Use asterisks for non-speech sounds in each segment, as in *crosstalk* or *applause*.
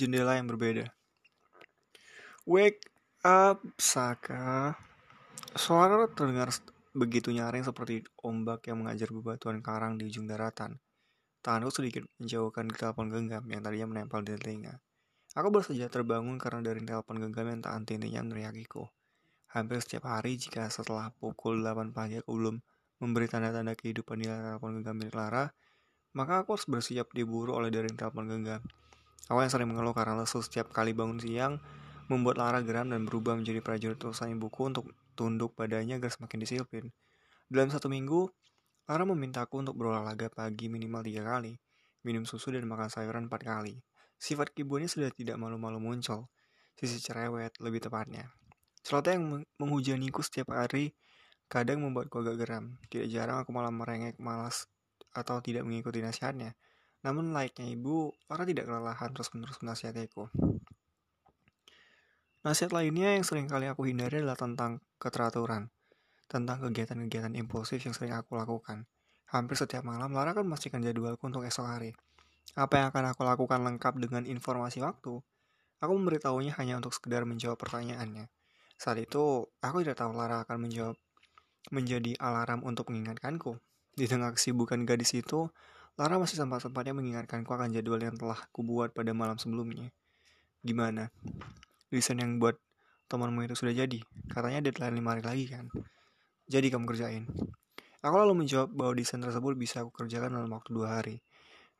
jendela yang berbeda. Wake up, Saka. Suara terdengar begitu nyaring seperti ombak yang mengajar bebatuan karang di ujung daratan. Tanganku sedikit menjauhkan telepon genggam yang tadinya menempel di telinga. Aku baru saja terbangun karena dari telepon genggam yang tak henti-hentinya meneriakiku. Hampir setiap hari jika setelah pukul 8 pagi aku belum memberi tanda-tanda kehidupan di telepon genggam milik Lara, maka aku harus bersiap diburu oleh dari telepon genggam. Aku yang sering mengeluh karena lesu setiap kali bangun siang, membuat Lara geram dan berubah menjadi prajurit urusan ibuku untuk tunduk padanya agar semakin disiplin. Dalam satu minggu, Lara memintaku untuk berolahraga pagi minimal tiga kali, minum susu dan makan sayuran empat kali. Sifat kibuannya sudah tidak malu-malu muncul, sisi cerewet lebih tepatnya. Celoteh yang menghujaniku setiap hari kadang membuatku agak geram. Tidak jarang aku malah merengek malas atau tidak mengikuti nasihatnya. Namun layaknya ibu, Lara tidak kelelahan terus-menerus menasihatiku. Nasihat lainnya yang sering kali aku hindari adalah tentang keteraturan tentang kegiatan-kegiatan impulsif yang sering aku lakukan. Hampir setiap malam, Lara akan memastikan jadwalku untuk esok hari. Apa yang akan aku lakukan lengkap dengan informasi waktu? Aku memberitahunya hanya untuk sekedar menjawab pertanyaannya. Saat itu, aku tidak tahu Lara akan menjawab menjadi alarm untuk mengingatkanku. Di tengah kesibukan gadis itu, Lara masih sempat-sempatnya mengingatkanku akan jadwal yang telah kubuat pada malam sebelumnya. Gimana? Desain yang buat temanmu itu sudah jadi. Katanya deadline lima hari lagi kan? jadi kamu kerjain. Aku lalu menjawab bahwa desain tersebut bisa aku kerjakan dalam waktu dua hari.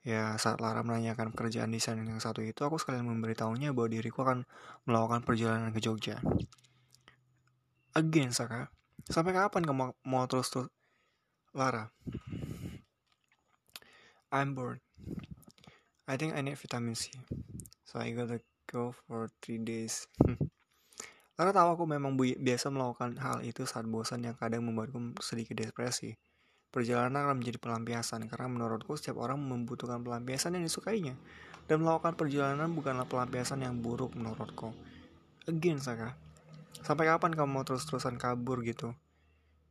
Ya, saat Lara menanyakan pekerjaan desain yang satu itu, aku sekalian memberitahunya bahwa diriku akan melakukan perjalanan ke Jogja. Again, Saka. Sampai kapan kamu mau terus-terus? Lara. I'm bored. I think I need vitamin C. So I gotta go for three days. *laughs* Karena tahu aku memang biasa melakukan hal itu saat bosan yang kadang membuatku sedikit depresi. Perjalanan akan menjadi pelampiasan karena menurutku setiap orang membutuhkan pelampiasan yang disukainya. Dan melakukan perjalanan bukanlah pelampiasan yang buruk menurutku. Again, Saka. Sampai kapan kamu mau terus-terusan kabur gitu?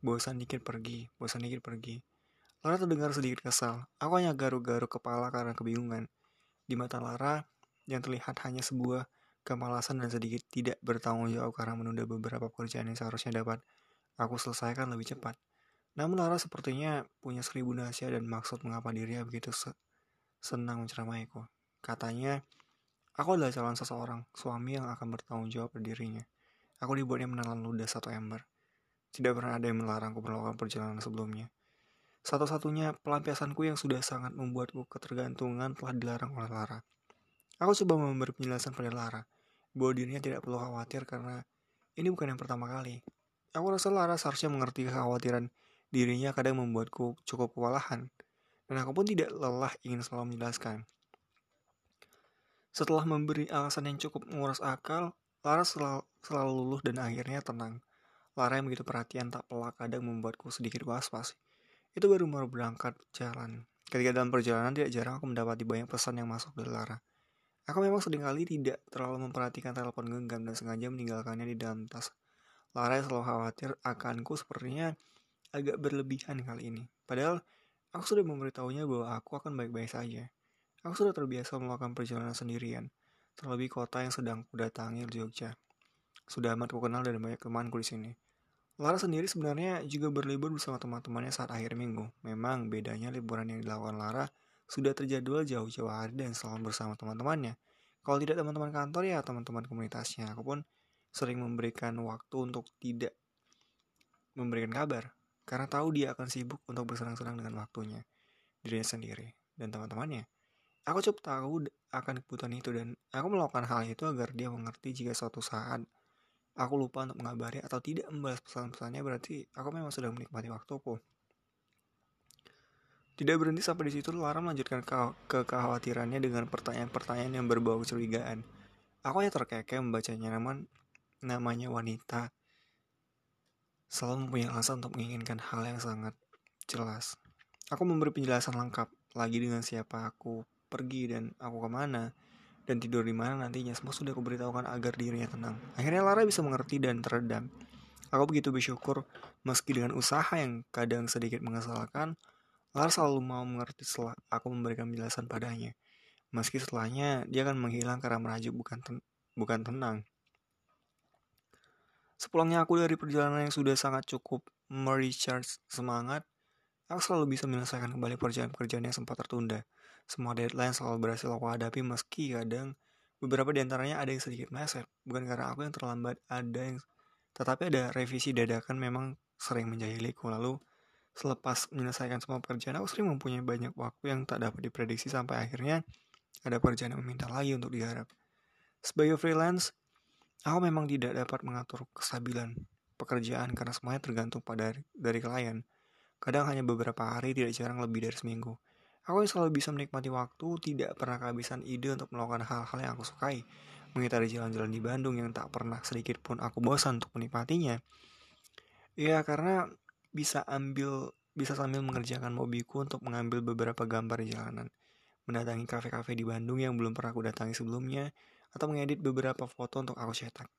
Bosan dikit pergi, bosan dikit pergi. Lara terdengar sedikit kesal. Aku hanya garuk-garuk kepala karena kebingungan. Di mata Lara, yang terlihat hanya sebuah kemalasan dan sedikit tidak bertanggung jawab karena menunda beberapa pekerjaan yang seharusnya dapat aku selesaikan lebih cepat. Namun Lara sepertinya punya seribu nasihat dan maksud mengapa dirinya begitu se senang menceramaiku. Katanya, aku adalah calon seseorang, suami yang akan bertanggung jawab pada dirinya. Aku dibuatnya menelan ludah satu ember. Tidak pernah ada yang melarangku melakukan perjalanan sebelumnya. Satu-satunya pelampiasanku yang sudah sangat membuatku ketergantungan telah dilarang oleh Lara. Aku coba memberi penjelasan pada Lara bahwa dirinya tidak perlu khawatir karena ini bukan yang pertama kali. Aku rasa Lara seharusnya mengerti kekhawatiran dirinya kadang membuatku cukup kewalahan. Dan aku pun tidak lelah ingin selalu menjelaskan. Setelah memberi alasan yang cukup menguras akal, Lara selalu, selalu luluh dan akhirnya tenang. Lara yang begitu perhatian tak pelak kadang membuatku sedikit was-was. Itu baru baru berangkat jalan. Ketika dalam perjalanan tidak jarang aku mendapati banyak pesan yang masuk dari Lara. Aku memang sering kali tidak terlalu memperhatikan telepon genggam dan sengaja meninggalkannya di dalam tas. Lara yang selalu khawatir akanku sepertinya agak berlebihan kali ini. Padahal aku sudah memberitahunya bahwa aku akan baik-baik saja. Aku sudah terbiasa melakukan perjalanan sendirian, terlebih kota yang sedang kudatangi di Jogja. Sudah amat kukenal dan banyak temanku di sini. Lara sendiri sebenarnya juga berlibur bersama teman-temannya saat akhir minggu. Memang bedanya liburan yang dilakukan Lara sudah terjadwal jauh-jauh hari dan selalu bersama teman-temannya. Kalau tidak teman-teman kantor ya teman-teman komunitasnya. Aku pun sering memberikan waktu untuk tidak memberikan kabar karena tahu dia akan sibuk untuk bersenang-senang dengan waktunya dirinya sendiri dan teman-temannya. Aku cukup tahu akan kebutuhan itu dan aku melakukan hal itu agar dia mengerti jika suatu saat aku lupa untuk mengabari atau tidak membalas pesan-pesannya berarti aku memang sudah menikmati waktuku. Tidak berhenti sampai di situ, Lara melanjutkan ke kekhawatirannya dengan pertanyaan-pertanyaan yang berbau kecurigaan. Aku hanya terkekeh membacanya, namun namanya wanita selalu mempunyai alasan untuk menginginkan hal yang sangat jelas. Aku memberi penjelasan lengkap lagi dengan siapa aku pergi dan aku ke mana dan tidur di mana nantinya semua sudah aku beritahukan agar dirinya tenang. Akhirnya Lara bisa mengerti dan teredam. Aku begitu bersyukur meski dengan usaha yang kadang sedikit mengesalkan, Lara selalu mau mengerti setelah aku memberikan penjelasan padanya. Meski setelahnya dia akan menghilang karena merajuk bukan ten bukan tenang. Sepulangnya aku dari perjalanan yang sudah sangat cukup merecharge semangat, aku selalu bisa menyelesaikan kembali pekerjaan-pekerjaan yang sempat tertunda. Semua deadline selalu berhasil aku hadapi meski kadang beberapa di antaranya ada yang sedikit meleset. Bukan karena aku yang terlambat, ada yang tetapi ada revisi dadakan memang sering menjahiliku. Lalu selepas menyelesaikan semua pekerjaan, aku sering mempunyai banyak waktu yang tak dapat diprediksi sampai akhirnya ada pekerjaan yang meminta lagi untuk diharap. Sebagai freelance, aku memang tidak dapat mengatur kestabilan pekerjaan karena semuanya tergantung pada dari klien. Kadang hanya beberapa hari, tidak jarang lebih dari seminggu. Aku yang selalu bisa menikmati waktu, tidak pernah kehabisan ide untuk melakukan hal-hal yang aku sukai. Mengitari jalan-jalan di Bandung yang tak pernah sedikit pun aku bosan untuk menikmatinya. Ya karena bisa ambil bisa sambil mengerjakan mobiku untuk mengambil beberapa gambar jalanan mendatangi kafe-kafe di Bandung yang belum pernah aku datangi sebelumnya, atau mengedit beberapa foto untuk aku cetak.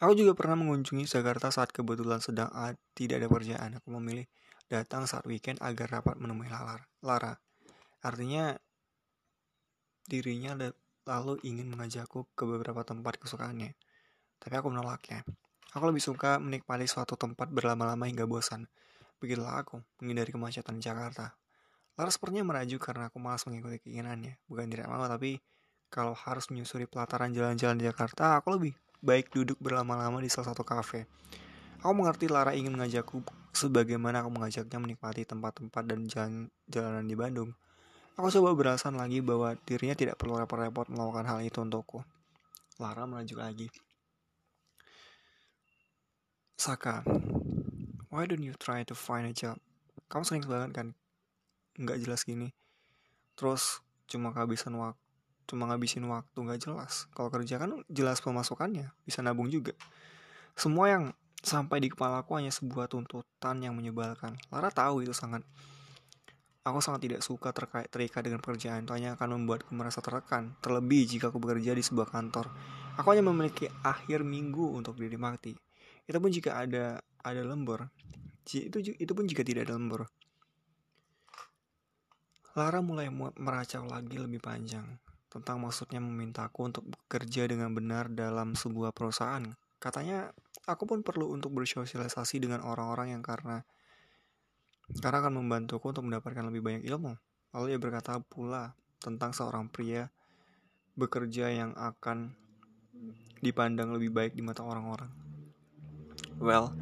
Aku juga pernah mengunjungi Jakarta saat kebetulan sedang tidak ada pekerjaan. Aku memilih datang saat weekend agar dapat menemui Lara. Artinya dirinya lalu ingin mengajakku ke beberapa tempat kesukaannya. Tapi aku menolaknya. Aku lebih suka menikmati suatu tempat berlama-lama hingga bosan. Begitulah aku, menghindari kemacetan Jakarta. Lara sepertinya merajuk karena aku malas mengikuti keinginannya. Bukan tidak mau, tapi kalau harus menyusuri pelataran jalan-jalan di Jakarta, aku lebih baik duduk berlama-lama di salah satu kafe. Aku mengerti Lara ingin mengajakku sebagaimana aku mengajaknya menikmati tempat-tempat dan jalan jalanan di Bandung. Aku coba beralasan lagi bahwa dirinya tidak perlu repot-repot melakukan hal itu untukku. Lara merajuk lagi. Saka, why don't you try to find a job? Kamu sering banget kan nggak jelas gini terus cuma kehabisan waktu cuma ngabisin waktu nggak jelas. Kalau kerja kan jelas pemasukannya bisa nabung juga. Semua yang sampai di kepala aku hanya sebuah tuntutan yang menyebalkan. Lara tahu itu sangat. Aku sangat tidak suka terkait terikat dengan pekerjaan itu hanya akan membuatku merasa tertekan. Terlebih jika aku bekerja di sebuah kantor. Aku hanya memiliki akhir minggu untuk diri mati. Itu pun jika ada ada lembur. Itu itu pun jika tidak ada lembur. Lara mulai meracau lagi lebih panjang tentang maksudnya memintaku untuk bekerja dengan benar dalam sebuah perusahaan. Katanya, aku pun perlu untuk bersosialisasi dengan orang-orang yang karena karena akan membantuku untuk mendapatkan lebih banyak ilmu. Lalu ia berkata pula tentang seorang pria bekerja yang akan dipandang lebih baik di mata orang-orang. Well,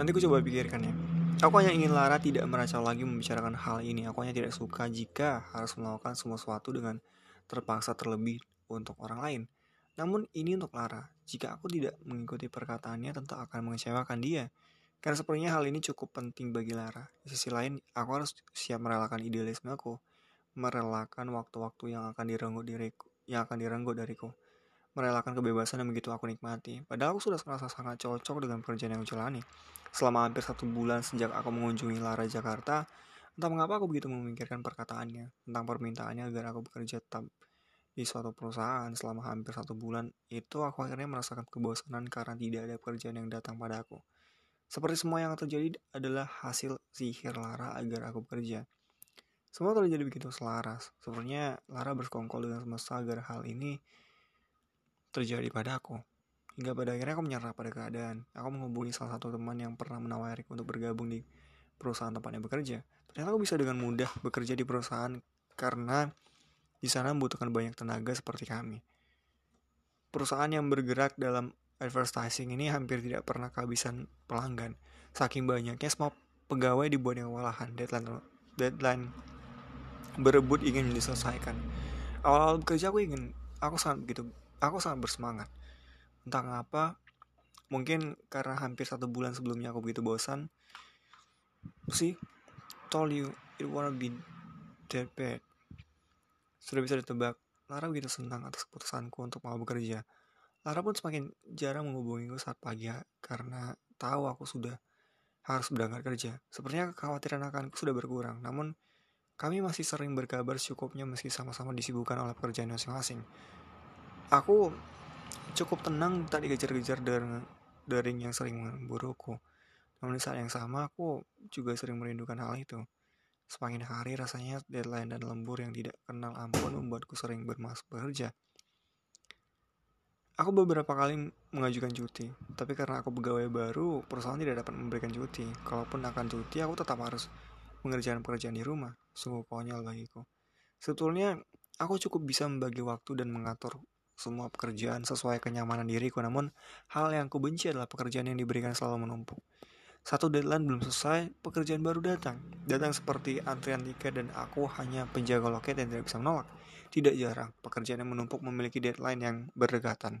nanti aku coba pikirkan ya. Aku hanya ingin Lara tidak merasa lagi membicarakan hal ini. Aku hanya tidak suka jika harus melakukan semua sesuatu dengan terpaksa terlebih untuk orang lain. Namun ini untuk Lara. Jika aku tidak mengikuti perkataannya tentu akan mengecewakan dia. Karena sepertinya hal ini cukup penting bagi Lara. Di sisi lain, aku harus siap merelakan idealisme aku. Merelakan waktu-waktu yang akan direnggut diriku, yang akan direnggut dariku. Merelakan kebebasan yang begitu aku nikmati. Padahal aku sudah merasa sangat cocok dengan pekerjaan yang aku jalani. Selama hampir satu bulan sejak aku mengunjungi Lara Jakarta, entah mengapa aku begitu memikirkan perkataannya tentang permintaannya agar aku bekerja tetap di suatu perusahaan selama hampir satu bulan itu aku akhirnya merasakan kebosanan karena tidak ada pekerjaan yang datang pada aku. Seperti semua yang terjadi adalah hasil sihir Lara agar aku bekerja. Semua terjadi begitu selaras. Sepertinya Lara bersekongkol dengan semesta agar hal ini terjadi pada aku. Hingga pada akhirnya aku menyerah pada keadaan. Aku menghubungi salah satu teman yang pernah menawariku untuk bergabung di perusahaan tempatnya bekerja. Ternyata aku bisa dengan mudah bekerja di perusahaan karena di sana membutuhkan banyak tenaga seperti kami. Perusahaan yang bergerak dalam advertising ini hampir tidak pernah kehabisan pelanggan. Saking banyaknya semua pegawai dibuat yang kewalahan. Deadline deadline berebut ingin diselesaikan. Awal-awal bekerja aku ingin, aku sangat begitu, aku sangat bersemangat entah ngapa mungkin karena hampir satu bulan sebelumnya aku begitu bosan sih told you it wanna be that bad sudah bisa ditebak Lara begitu senang atas keputusanku untuk mau bekerja Lara pun semakin jarang menghubungiku saat pagi karena tahu aku sudah harus berangkat kerja. Sepertinya kekhawatiran akanku sudah berkurang, namun kami masih sering berkabar secukupnya meski sama-sama disibukkan oleh pekerjaan masing-masing. Aku cukup tenang tak dikejar-kejar dari daring yang sering memburuku. Namun di saat yang sama aku juga sering merindukan hal itu. Semakin hari rasanya deadline dan lembur yang tidak kenal ampun membuatku sering bermas bekerja. Aku beberapa kali mengajukan cuti, tapi karena aku pegawai baru, perusahaan tidak dapat memberikan cuti. Kalaupun akan cuti, aku tetap harus mengerjakan pekerjaan di rumah. Sungguh konyol bagiku. Sebetulnya, aku cukup bisa membagi waktu dan mengatur semua pekerjaan sesuai kenyamanan diriku, namun hal yang kubenci adalah pekerjaan yang diberikan selalu menumpuk. Satu deadline belum selesai, pekerjaan baru datang. Datang seperti antrian tiket dan aku hanya penjaga loket yang tidak bisa menolak. Tidak jarang, pekerjaan yang menumpuk memiliki deadline yang berdekatan.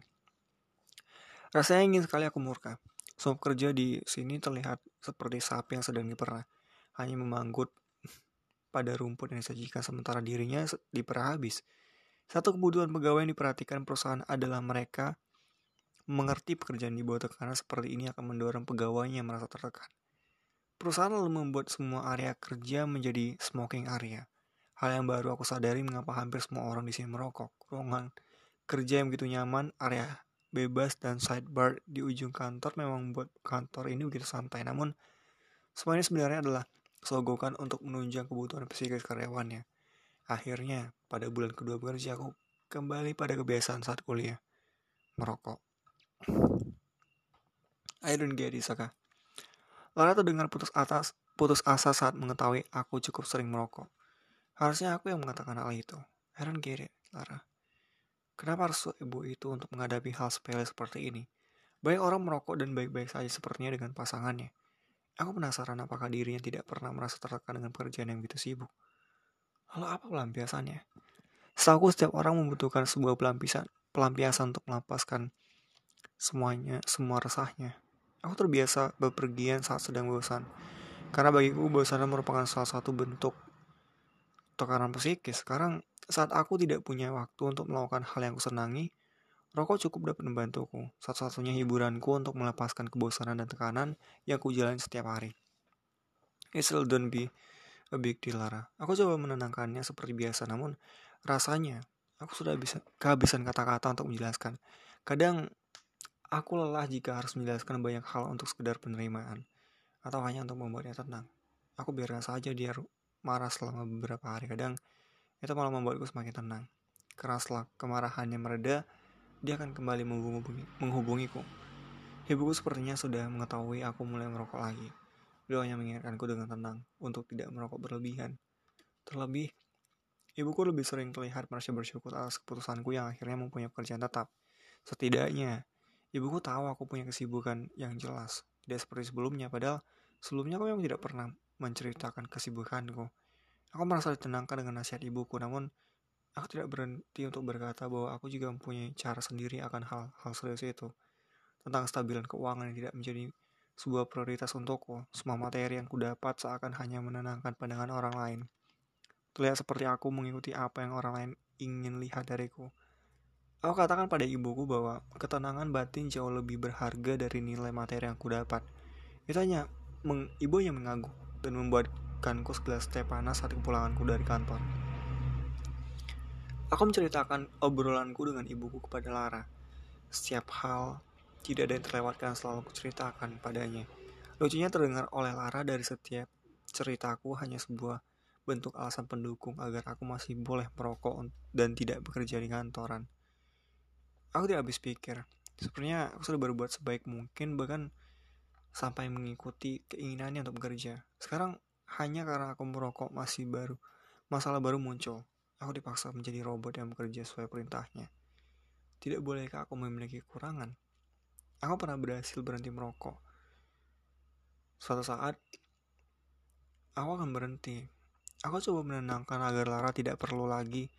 Rasanya ingin sekali aku murka. Semua kerja di sini terlihat seperti sapi yang sedang diperah. Hanya memanggut pada rumput yang disajikan sementara dirinya diperah habis. Satu kebutuhan pegawai yang diperhatikan perusahaan adalah mereka mengerti pekerjaan di bawah tekanan seperti ini akan mendorong pegawainya merasa tertekan. Perusahaan lalu membuat semua area kerja menjadi smoking area. Hal yang baru aku sadari mengapa hampir semua orang di sini merokok. Ruangan kerja yang begitu nyaman, area bebas dan sidebar di ujung kantor memang membuat kantor ini begitu santai. Namun semua ini sebenarnya adalah sogokan untuk menunjang kebutuhan psikis karyawannya. Akhirnya, pada bulan kedua bekerja aku kembali pada kebiasaan saat kuliah, merokok. I don't get it, Saka. Lara terdengar putus atas, putus asa saat mengetahui aku cukup sering merokok. Harusnya aku yang mengatakan hal itu. I don't get it, Lara. Kenapa harus ibu itu untuk menghadapi hal sepele seperti ini? Banyak orang merokok dan baik-baik saja sepertinya dengan pasangannya. Aku penasaran apakah dirinya tidak pernah merasa tertekan dengan pekerjaan yang begitu sibuk. Lalu apa pelampiasannya? Setahu setiap orang membutuhkan sebuah pelampiasan, pelampiasan untuk melepaskan semuanya, semua resahnya. Aku terbiasa bepergian saat sedang bosan. Karena bagiku bosan merupakan salah satu bentuk tekanan psikis. Sekarang saat aku tidak punya waktu untuk melakukan hal yang kusenangi, rokok cukup dapat membantuku. Satu-satunya hiburanku untuk melepaskan kebosanan dan tekanan yang ku jalani setiap hari. It still don't be a big deal, Lara. Aku coba menenangkannya seperti biasa, namun rasanya aku sudah bisa kehabisan kata-kata untuk menjelaskan. Kadang Aku lelah jika harus menjelaskan banyak hal untuk sekedar penerimaan, atau hanya untuk membuatnya tenang. Aku biarkan saja dia marah selama beberapa hari. Kadang itu malah membuatku semakin tenang. Karena setelah kemarahannya mereda, dia akan kembali menghubungi, menghubungiku. Ibuku sepertinya sudah mengetahui aku mulai merokok lagi. Beliau hanya mengingatkanku dengan tenang untuk tidak merokok berlebihan. Terlebih, ibuku lebih sering terlihat merasa bersyukur atas keputusanku yang akhirnya mempunyai pekerjaan tetap. Setidaknya, Ibuku tahu aku punya kesibukan yang jelas, tidak seperti sebelumnya, padahal sebelumnya aku memang tidak pernah menceritakan kesibukanku. Aku merasa ditenangkan dengan nasihat ibuku, namun aku tidak berhenti untuk berkata bahwa aku juga mempunyai cara sendiri akan hal-hal serius itu. Tentang stabilan keuangan yang tidak menjadi sebuah prioritas untukku, semua materi yang kudapat seakan hanya menenangkan pandangan orang lain. Terlihat seperti aku mengikuti apa yang orang lain ingin lihat dariku. Aku katakan pada ibuku bahwa ketenangan batin jauh lebih berharga dari nilai materi yang kudapat. Itu hanya meng, ibu yang mengangguk dan membuatkanku segelas teh panas saat kepulanganku dari kantor. Aku menceritakan obrolanku dengan ibuku kepada Lara. Setiap hal tidak ada yang terlewatkan selalu kuceritakan padanya. Lucunya terdengar oleh Lara dari setiap ceritaku hanya sebuah bentuk alasan pendukung agar aku masih boleh merokok dan tidak bekerja di kantoran aku tidak habis pikir. Sebenarnya aku sudah berbuat sebaik mungkin bahkan sampai mengikuti keinginannya untuk bekerja. Sekarang hanya karena aku merokok masih baru masalah baru muncul. Aku dipaksa menjadi robot yang bekerja sesuai perintahnya. Tidak bolehkah aku memiliki kekurangan? Aku pernah berhasil berhenti merokok. Suatu saat aku akan berhenti. Aku coba menenangkan agar Lara tidak perlu lagi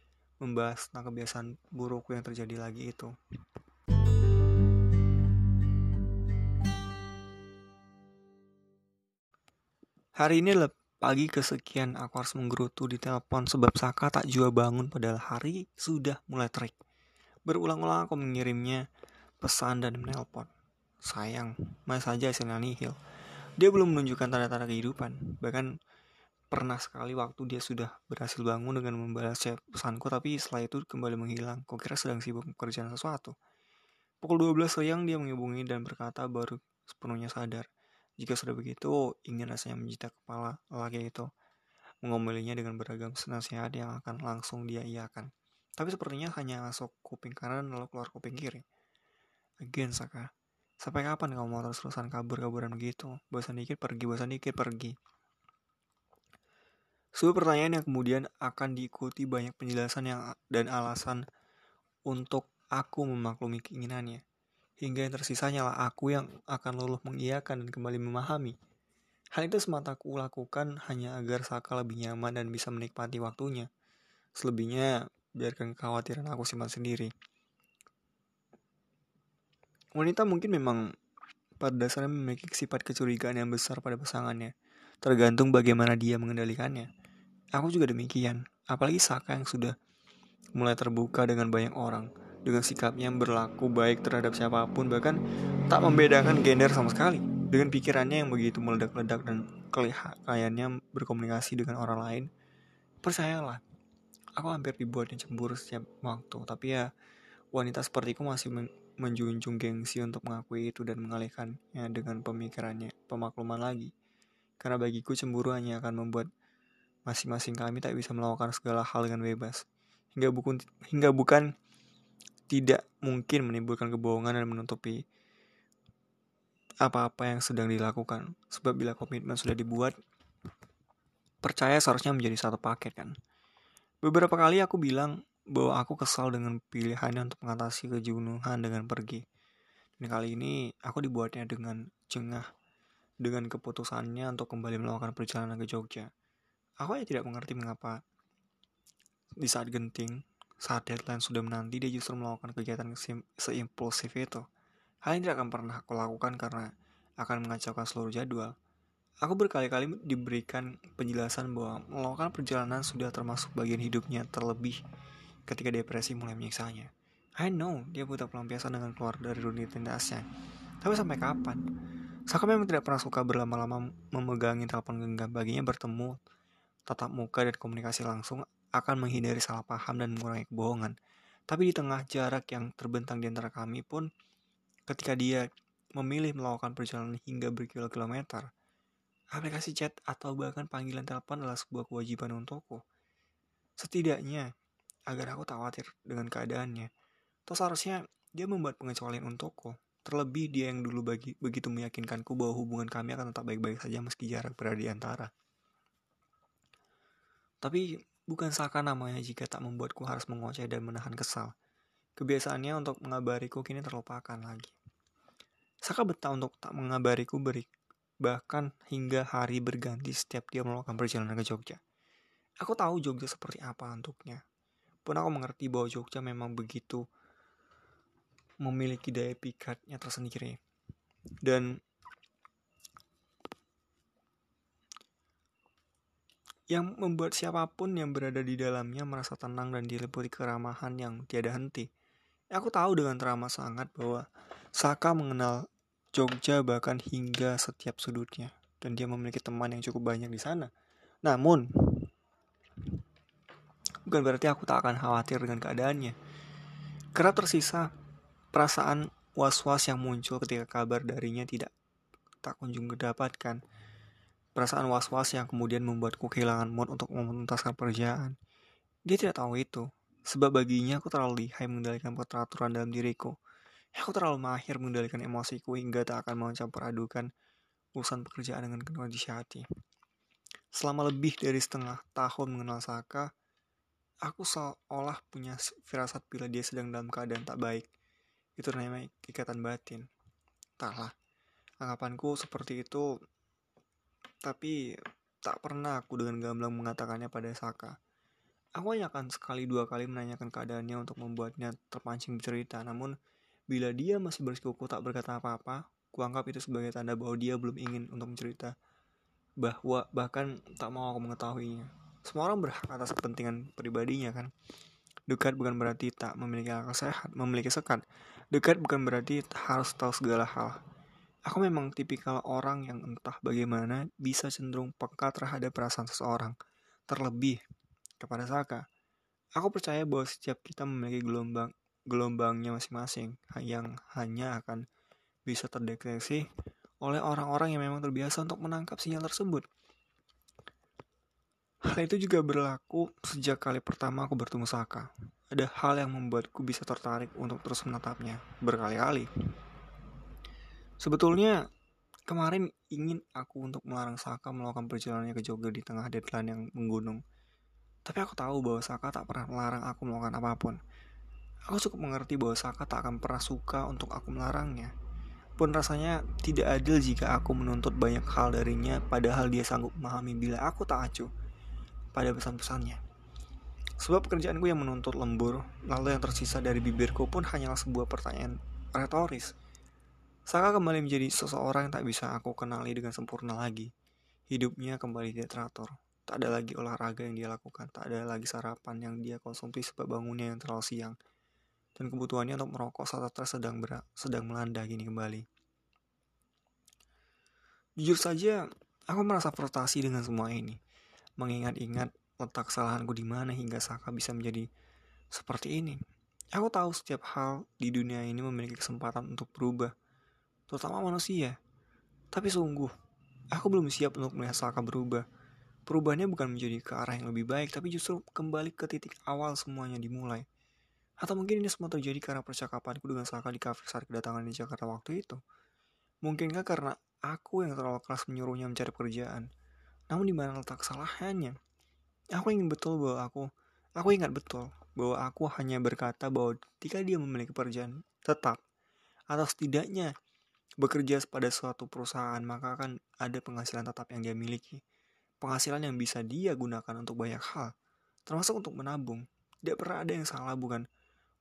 membahas tentang kebiasaan burukku yang terjadi lagi itu. Hari ini adalah pagi kesekian aku harus menggerutu di telepon sebab Saka tak jua bangun padahal hari sudah mulai terik. Berulang-ulang aku mengirimnya pesan dan menelpon. Sayang, masih saja hasilnya nihil. Dia belum menunjukkan tanda-tanda kehidupan. Bahkan pernah sekali waktu dia sudah berhasil bangun dengan membalas pesanku tapi setelah itu kembali menghilang. Kok kira sedang sibuk mengerjakan sesuatu. Pukul 12 siang dia menghubungi dan berkata baru sepenuhnya sadar. Jika sudah begitu, ingin rasanya menjita kepala lagi itu. mengomelinya dengan beragam nasihat yang akan langsung dia iakan. Tapi sepertinya hanya masuk kuping kanan lalu keluar kuping kiri. Again, Saka. Sampai kapan kamu mau terus-terusan kabur-kaburan begitu? Bosan dikit pergi, bosan dikit pergi. Sebuah pertanyaan yang kemudian akan diikuti banyak penjelasan yang dan alasan untuk aku memaklumi keinginannya. Hingga yang tersisanya lah aku yang akan luluh mengiyakan dan kembali memahami. Hal itu semata aku lakukan hanya agar Saka lebih nyaman dan bisa menikmati waktunya. Selebihnya, biarkan kekhawatiran aku simpan sendiri. Wanita mungkin memang pada dasarnya memiliki sifat kecurigaan yang besar pada pasangannya, tergantung bagaimana dia mengendalikannya. Aku juga demikian, apalagi Saka yang sudah mulai terbuka dengan banyak orang, dengan sikapnya yang berlaku baik terhadap siapa pun, bahkan tak membedakan gender sama sekali. Dengan pikirannya yang begitu meledak-ledak dan kelihayannya berkomunikasi dengan orang lain, percayalah, aku hampir dibuatnya cemburu setiap waktu. Tapi ya, wanita sepertiku masih men menjunjung gengsi untuk mengakui itu dan mengalihkannya dengan pemikirannya, pemakluman lagi. Karena bagiku cemburu hanya akan membuat masing-masing kami tak bisa melakukan segala hal dengan bebas. Hingga bukan, hingga bukan tidak mungkin menimbulkan kebohongan dan menutupi apa-apa yang sedang dilakukan. Sebab bila komitmen sudah dibuat, percaya seharusnya menjadi satu paket kan. Beberapa kali aku bilang bahwa aku kesal dengan pilihannya untuk mengatasi kejenuhan dengan pergi. Dan kali ini aku dibuatnya dengan jengah dengan keputusannya untuk kembali melakukan perjalanan ke Jogja. Aku hanya tidak mengerti mengapa di saat genting, saat deadline sudah menanti, dia justru melakukan kegiatan seimpulsif itu. Hal ini tidak akan pernah aku lakukan karena akan mengacaukan seluruh jadwal. Aku berkali-kali diberikan penjelasan bahwa melakukan perjalanan sudah termasuk bagian hidupnya terlebih ketika depresi mulai menyiksanya. I know dia butuh pelampiasan dengan keluar dari rutinitasnya. Tapi sampai kapan? Saka memang tidak pernah suka berlama-lama memegangi telepon genggam. Baginya bertemu, tatap muka dan komunikasi langsung akan menghindari salah paham dan mengurangi kebohongan. Tapi di tengah jarak yang terbentang di antara kami pun, ketika dia memilih melakukan perjalanan hingga berkilo-kilometer, Aplikasi chat atau bahkan panggilan telepon adalah sebuah kewajiban untukku. Setidaknya, agar aku tak khawatir dengan keadaannya. Terus seharusnya dia membuat pengecualian untukku. Terlebih dia yang dulu bagi, begitu meyakinkanku bahwa hubungan kami akan tetap baik-baik saja meski jarak berada di antara. Tapi bukan seakan namanya jika tak membuatku harus mengoceh dan menahan kesal. Kebiasaannya untuk mengabariku kini terlupakan lagi. Saka betah untuk tak mengabariku beri, bahkan hingga hari berganti setiap dia melakukan perjalanan ke Jogja. Aku tahu Jogja seperti apa untuknya. Pun aku mengerti bahwa Jogja memang begitu memiliki daya pikatnya tersendiri. Dan yang membuat siapa pun yang berada di dalamnya merasa tenang dan diliputi keramahan yang tiada henti. Aku tahu dengan teramat sangat bahwa Saka mengenal Jogja bahkan hingga setiap sudutnya dan dia memiliki teman yang cukup banyak di sana. Namun bukan berarti aku tak akan khawatir dengan keadaannya. Kerap tersisa perasaan was-was yang muncul ketika kabar darinya tidak tak kunjung didapatkan. Perasaan was-was yang kemudian membuatku kehilangan mood untuk menuntaskan pekerjaan. Dia tidak tahu itu, sebab baginya aku terlalu lihai mengendalikan keteraturan dalam diriku. Aku terlalu mahir mengendalikan emosiku hingga tak akan mencampur adukan urusan pekerjaan dengan kondisi hati. Selama lebih dari setengah tahun mengenal Saka, aku seolah punya firasat bila dia sedang dalam keadaan tak baik. Itu namanya ikatan batin. Taklah, anggapanku seperti itu, tapi tak pernah aku dengan gamblang mengatakannya pada Saka. Aku hanya akan sekali dua kali menanyakan keadaannya untuk membuatnya terpancing bercerita, namun Bila dia masih bersikuku tak berkata apa-apa, kuanggap itu sebagai tanda bahwa dia belum ingin untuk mencerita. Bahwa bahkan tak mau aku mengetahuinya. Semua orang berhak atas kepentingan pribadinya kan. Dekat bukan berarti tak memiliki akal sehat, memiliki sekat. Dekat bukan berarti harus tahu segala hal. Aku memang tipikal orang yang entah bagaimana bisa cenderung peka terhadap perasaan seseorang. Terlebih kepada Saka. Aku percaya bahwa setiap kita memiliki gelombang gelombangnya masing-masing yang hanya akan bisa terdeteksi oleh orang-orang yang memang terbiasa untuk menangkap sinyal tersebut. Hal itu juga berlaku sejak kali pertama aku bertemu Saka. Ada hal yang membuatku bisa tertarik untuk terus menatapnya berkali-kali. Sebetulnya kemarin ingin aku untuk melarang Saka melakukan perjalanannya ke Jogja di tengah deadline yang menggunung. Tapi aku tahu bahwa Saka tak pernah melarang aku melakukan apa pun. Aku cukup mengerti bahwa Saka tak akan pernah suka untuk aku melarangnya. Pun rasanya tidak adil jika aku menuntut banyak hal darinya padahal dia sanggup memahami bila aku tak acuh pada pesan-pesannya. Sebab pekerjaanku yang menuntut lembur, lalu yang tersisa dari bibirku pun hanyalah sebuah pertanyaan retoris. Saka kembali menjadi seseorang yang tak bisa aku kenali dengan sempurna lagi. Hidupnya kembali tidak teratur. Tak ada lagi olahraga yang dia lakukan, tak ada lagi sarapan yang dia konsumsi sebab bangunnya yang terlalu siang. Dan kebutuhannya untuk merokok saat stres sedang sedang melanda gini kembali. Jujur saja, aku merasa frustasi dengan semua ini mengingat-ingat letak kesalahanku di mana hingga Saka bisa menjadi seperti ini. Aku tahu setiap hal di dunia ini memiliki kesempatan untuk berubah, terutama manusia. Tapi sungguh, aku belum siap untuk melihat Saka berubah. Perubahannya bukan menjadi ke arah yang lebih baik, tapi justru kembali ke titik awal semuanya dimulai. Atau mungkin ini semua terjadi karena percakapanku dengan Saka di kafe saat kedatangan di Jakarta waktu itu. Mungkinkah karena aku yang terlalu keras menyuruhnya mencari pekerjaan? Namun di mana letak kesalahannya? Aku ingin betul bahwa aku, aku ingat betul bahwa aku hanya berkata bahwa jika dia memiliki pekerjaan tetap atau setidaknya bekerja pada suatu perusahaan maka akan ada penghasilan tetap yang dia miliki. Penghasilan yang bisa dia gunakan untuk banyak hal, termasuk untuk menabung. Tidak pernah ada yang salah bukan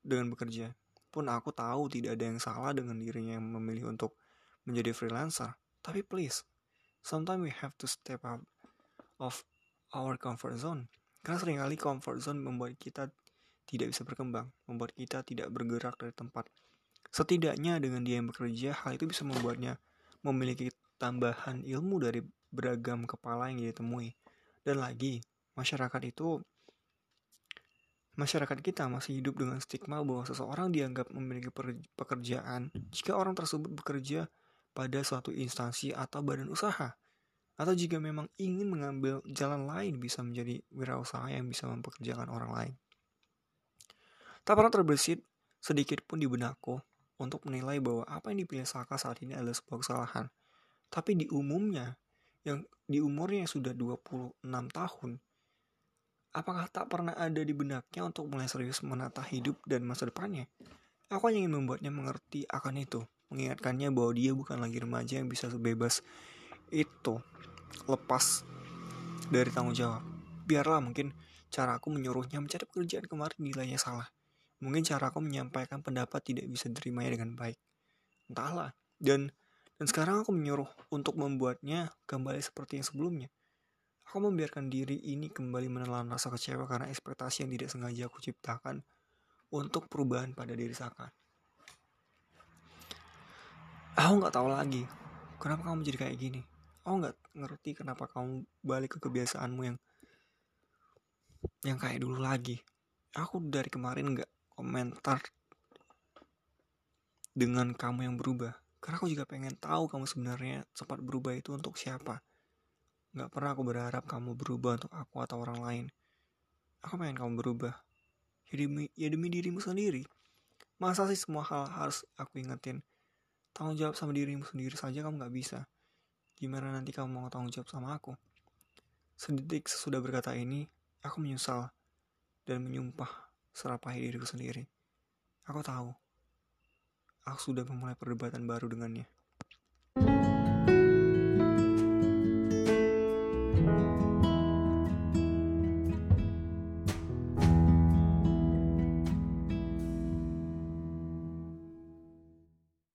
dengan bekerja. Pun aku tahu tidak ada yang salah dengan dirinya yang memilih untuk menjadi freelancer. Tapi please, sometimes we have to step up of our comfort zone. Karena sering kali comfort zone membuat kita tidak bisa berkembang, membuat kita tidak bergerak dari tempat. Setidaknya dengan dia yang bekerja, hal itu bisa membuatnya memiliki tambahan ilmu dari beragam kepala yang dia temui. Dan lagi, masyarakat itu masyarakat kita masih hidup dengan stigma bahwa seseorang dianggap memiliki pekerjaan jika orang tersebut bekerja pada suatu instansi atau badan usaha atau jika memang ingin mengambil jalan lain bisa menjadi wirausaha yang bisa mempekerjakan orang lain. Tak pernah terbesit sedikit pun di benakku untuk menilai bahwa apa yang dipilih Saka saat ini adalah sebuah kesalahan. Tapi di umumnya, yang di umurnya yang sudah 26 tahun, apakah tak pernah ada di benaknya untuk mulai serius menata hidup dan masa depannya? Aku hanya ingin membuatnya mengerti akan itu, mengingatkannya bahwa dia bukan lagi remaja yang bisa sebebas itu lepas dari tanggung jawab. Biarlah mungkin cara aku menyuruhnya mencari pekerjaan kemarin nilainya salah. Mungkin cara aku menyampaikan pendapat tidak bisa diterimanya dengan baik. Entahlah. Dan dan sekarang aku menyuruh untuk membuatnya kembali seperti yang sebelumnya. Aku membiarkan diri ini kembali menelan rasa kecewa karena ekspektasi yang tidak sengaja aku ciptakan untuk perubahan pada diri Saka. Aku nggak tahu lagi kenapa kamu jadi kayak gini aku nggak ngerti kenapa kamu balik ke kebiasaanmu yang yang kayak dulu lagi aku dari kemarin nggak komentar dengan kamu yang berubah. Karena aku juga pengen tahu kamu sebenarnya sempat berubah itu untuk siapa. Nggak pernah aku berharap kamu berubah untuk aku atau orang lain. Aku pengen kamu berubah. Ya demi ya demi dirimu sendiri. Masa sih semua hal harus aku ingetin? Tanggung jawab sama dirimu sendiri saja kamu nggak bisa. Gimana nanti kamu mau tanggung jawab sama aku? Sedetik sesudah berkata ini, aku menyesal dan menyumpah serapahi diriku sendiri. Aku tahu, aku sudah memulai perdebatan baru dengannya.